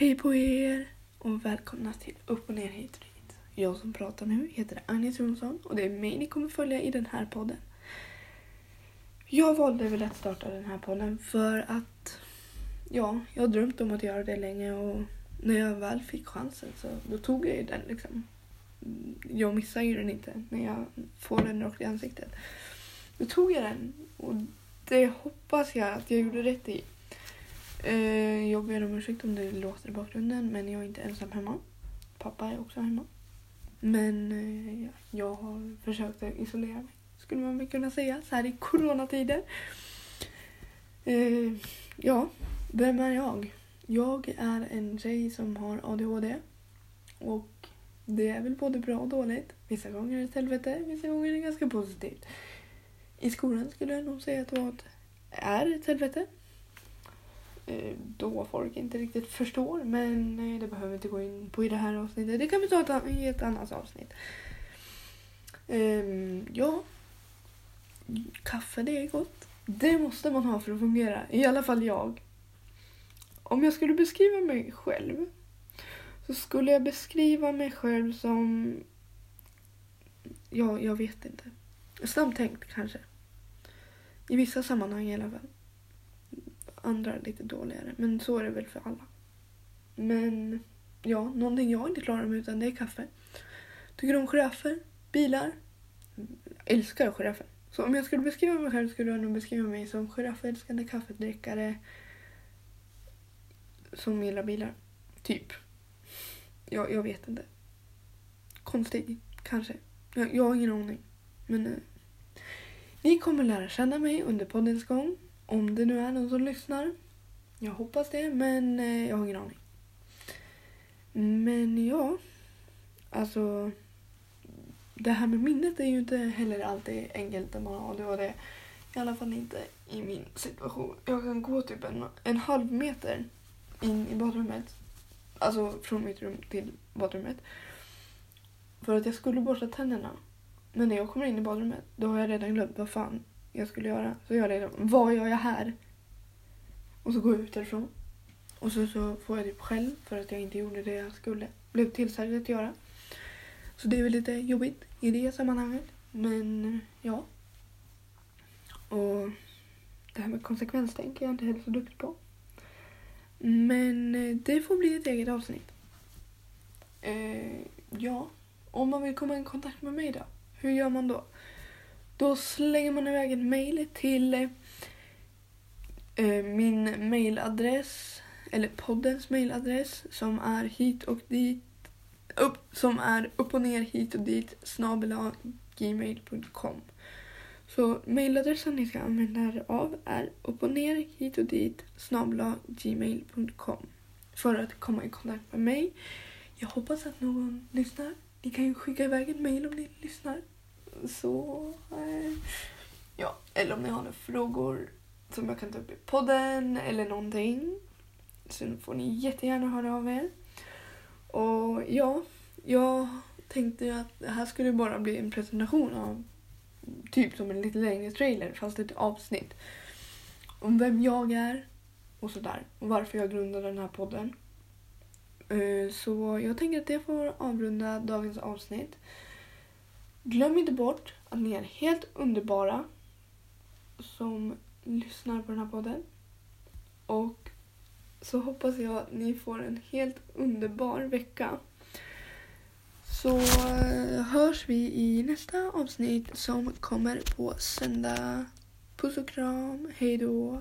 Hej på er och välkomna till Upp och ner hit och dit. Jag som pratar nu heter Agnes Jonsson och det är mig ni kommer följa i den här podden. Jag valde väl att starta den här podden för att ja, jag har drömt om att göra det länge och när jag väl fick chansen så då tog jag ju den liksom. Jag missar ju den inte när jag får den rakt i ansiktet. Då tog jag den och det hoppas jag att jag gjorde rätt i. Eh, jag ber om ursäkt om det låter i bakgrunden men jag är inte ensam hemma. Pappa är också hemma. Men eh, ja, jag har försökt att isolera mig, skulle man väl kunna säga, så här i coronatider. Eh, ja, vem är jag? Jag är en tjej som har ADHD. Och det är väl både bra och dåligt. Vissa gånger är det ett helvete, vissa gånger är det ganska positivt. I skolan skulle jag nog säga att det var ett, är ett helvete. Eh, då folk inte riktigt förstår. Men eh, det behöver vi inte gå in på i det här avsnittet. Det kan vi ta i ett annat avsnitt. Ehm, ja. Kaffe, det är gott. Det måste man ha för att fungera. I alla fall jag. Om jag skulle beskriva mig själv så skulle jag beskriva mig själv som... Ja, jag vet inte. Snabbtänkt kanske. I vissa sammanhang i alla fall andra lite dåligare. Men så är det väl för alla. Men ja, någonting jag inte klarar mig utan det är kaffe. Tycker om giraffer, bilar. Jag Älskar giraffer. Så om jag skulle beskriva mig själv skulle jag nog beskriva mig som giraffälskande kaffedrickare som gillar bilar. Typ. Jag, jag vet inte. Konstig, kanske. Jag, jag har ingen aning. Men eh, ni kommer lära känna mig under poddens gång. Om det nu är någon som lyssnar. Jag hoppas det, men eh, jag har ingen aning. Men ja, alltså. Det här med minnet är ju inte heller alltid enkelt när man har ADHD. I alla fall inte i min situation. Jag kan gå typ en, en halv meter in i badrummet. Alltså från mitt rum till badrummet. För att jag skulle borsta tänderna. Men när jag kommer in i badrummet, då har jag redan glömt vad fan jag skulle göra. Så gör jag det. Vad gör jag här? Och så går jag ut därifrån. Och så, så får jag typ själv för att jag inte gjorde det jag skulle. Blev tillsagd att göra. Så det är väl lite jobbigt i det sammanhanget. Men ja. Och det här med konsekvenstänk är jag inte heller så duktig på. Men eh, det får bli ett eget avsnitt. Eh, ja, om man vill komma i kontakt med mig då? Hur gör man då? Då slänger man iväg ett mail till eh, min mailadress, eller poddens mailadress som är hit och dit, upp, som är upp och ner hit och dit snabel gmail.com. Så mailadressen ni ska använda er av är upp och ner hit och dit snabel gmail.com för att komma i kontakt med mig. Jag hoppas att någon lyssnar. Ni kan ju skicka iväg ett mail om ni lyssnar. Så, eh, ja. Eller om ni har några frågor som jag kan ta upp i podden eller någonting. Så får ni jättegärna höra av er. Och ja, jag tänkte att det här skulle bara bli en presentation av typ som en lite längre trailer fast ett avsnitt. Om vem jag är och sådär. Och varför jag grundade den här podden. Eh, så jag tänker att det får avrunda dagens avsnitt. Glöm inte bort att ni är helt underbara som lyssnar på den här podden. Och så hoppas jag att ni får en helt underbar vecka. Så eh, hörs vi i nästa avsnitt som kommer på söndag. Puss och kram, hejdå!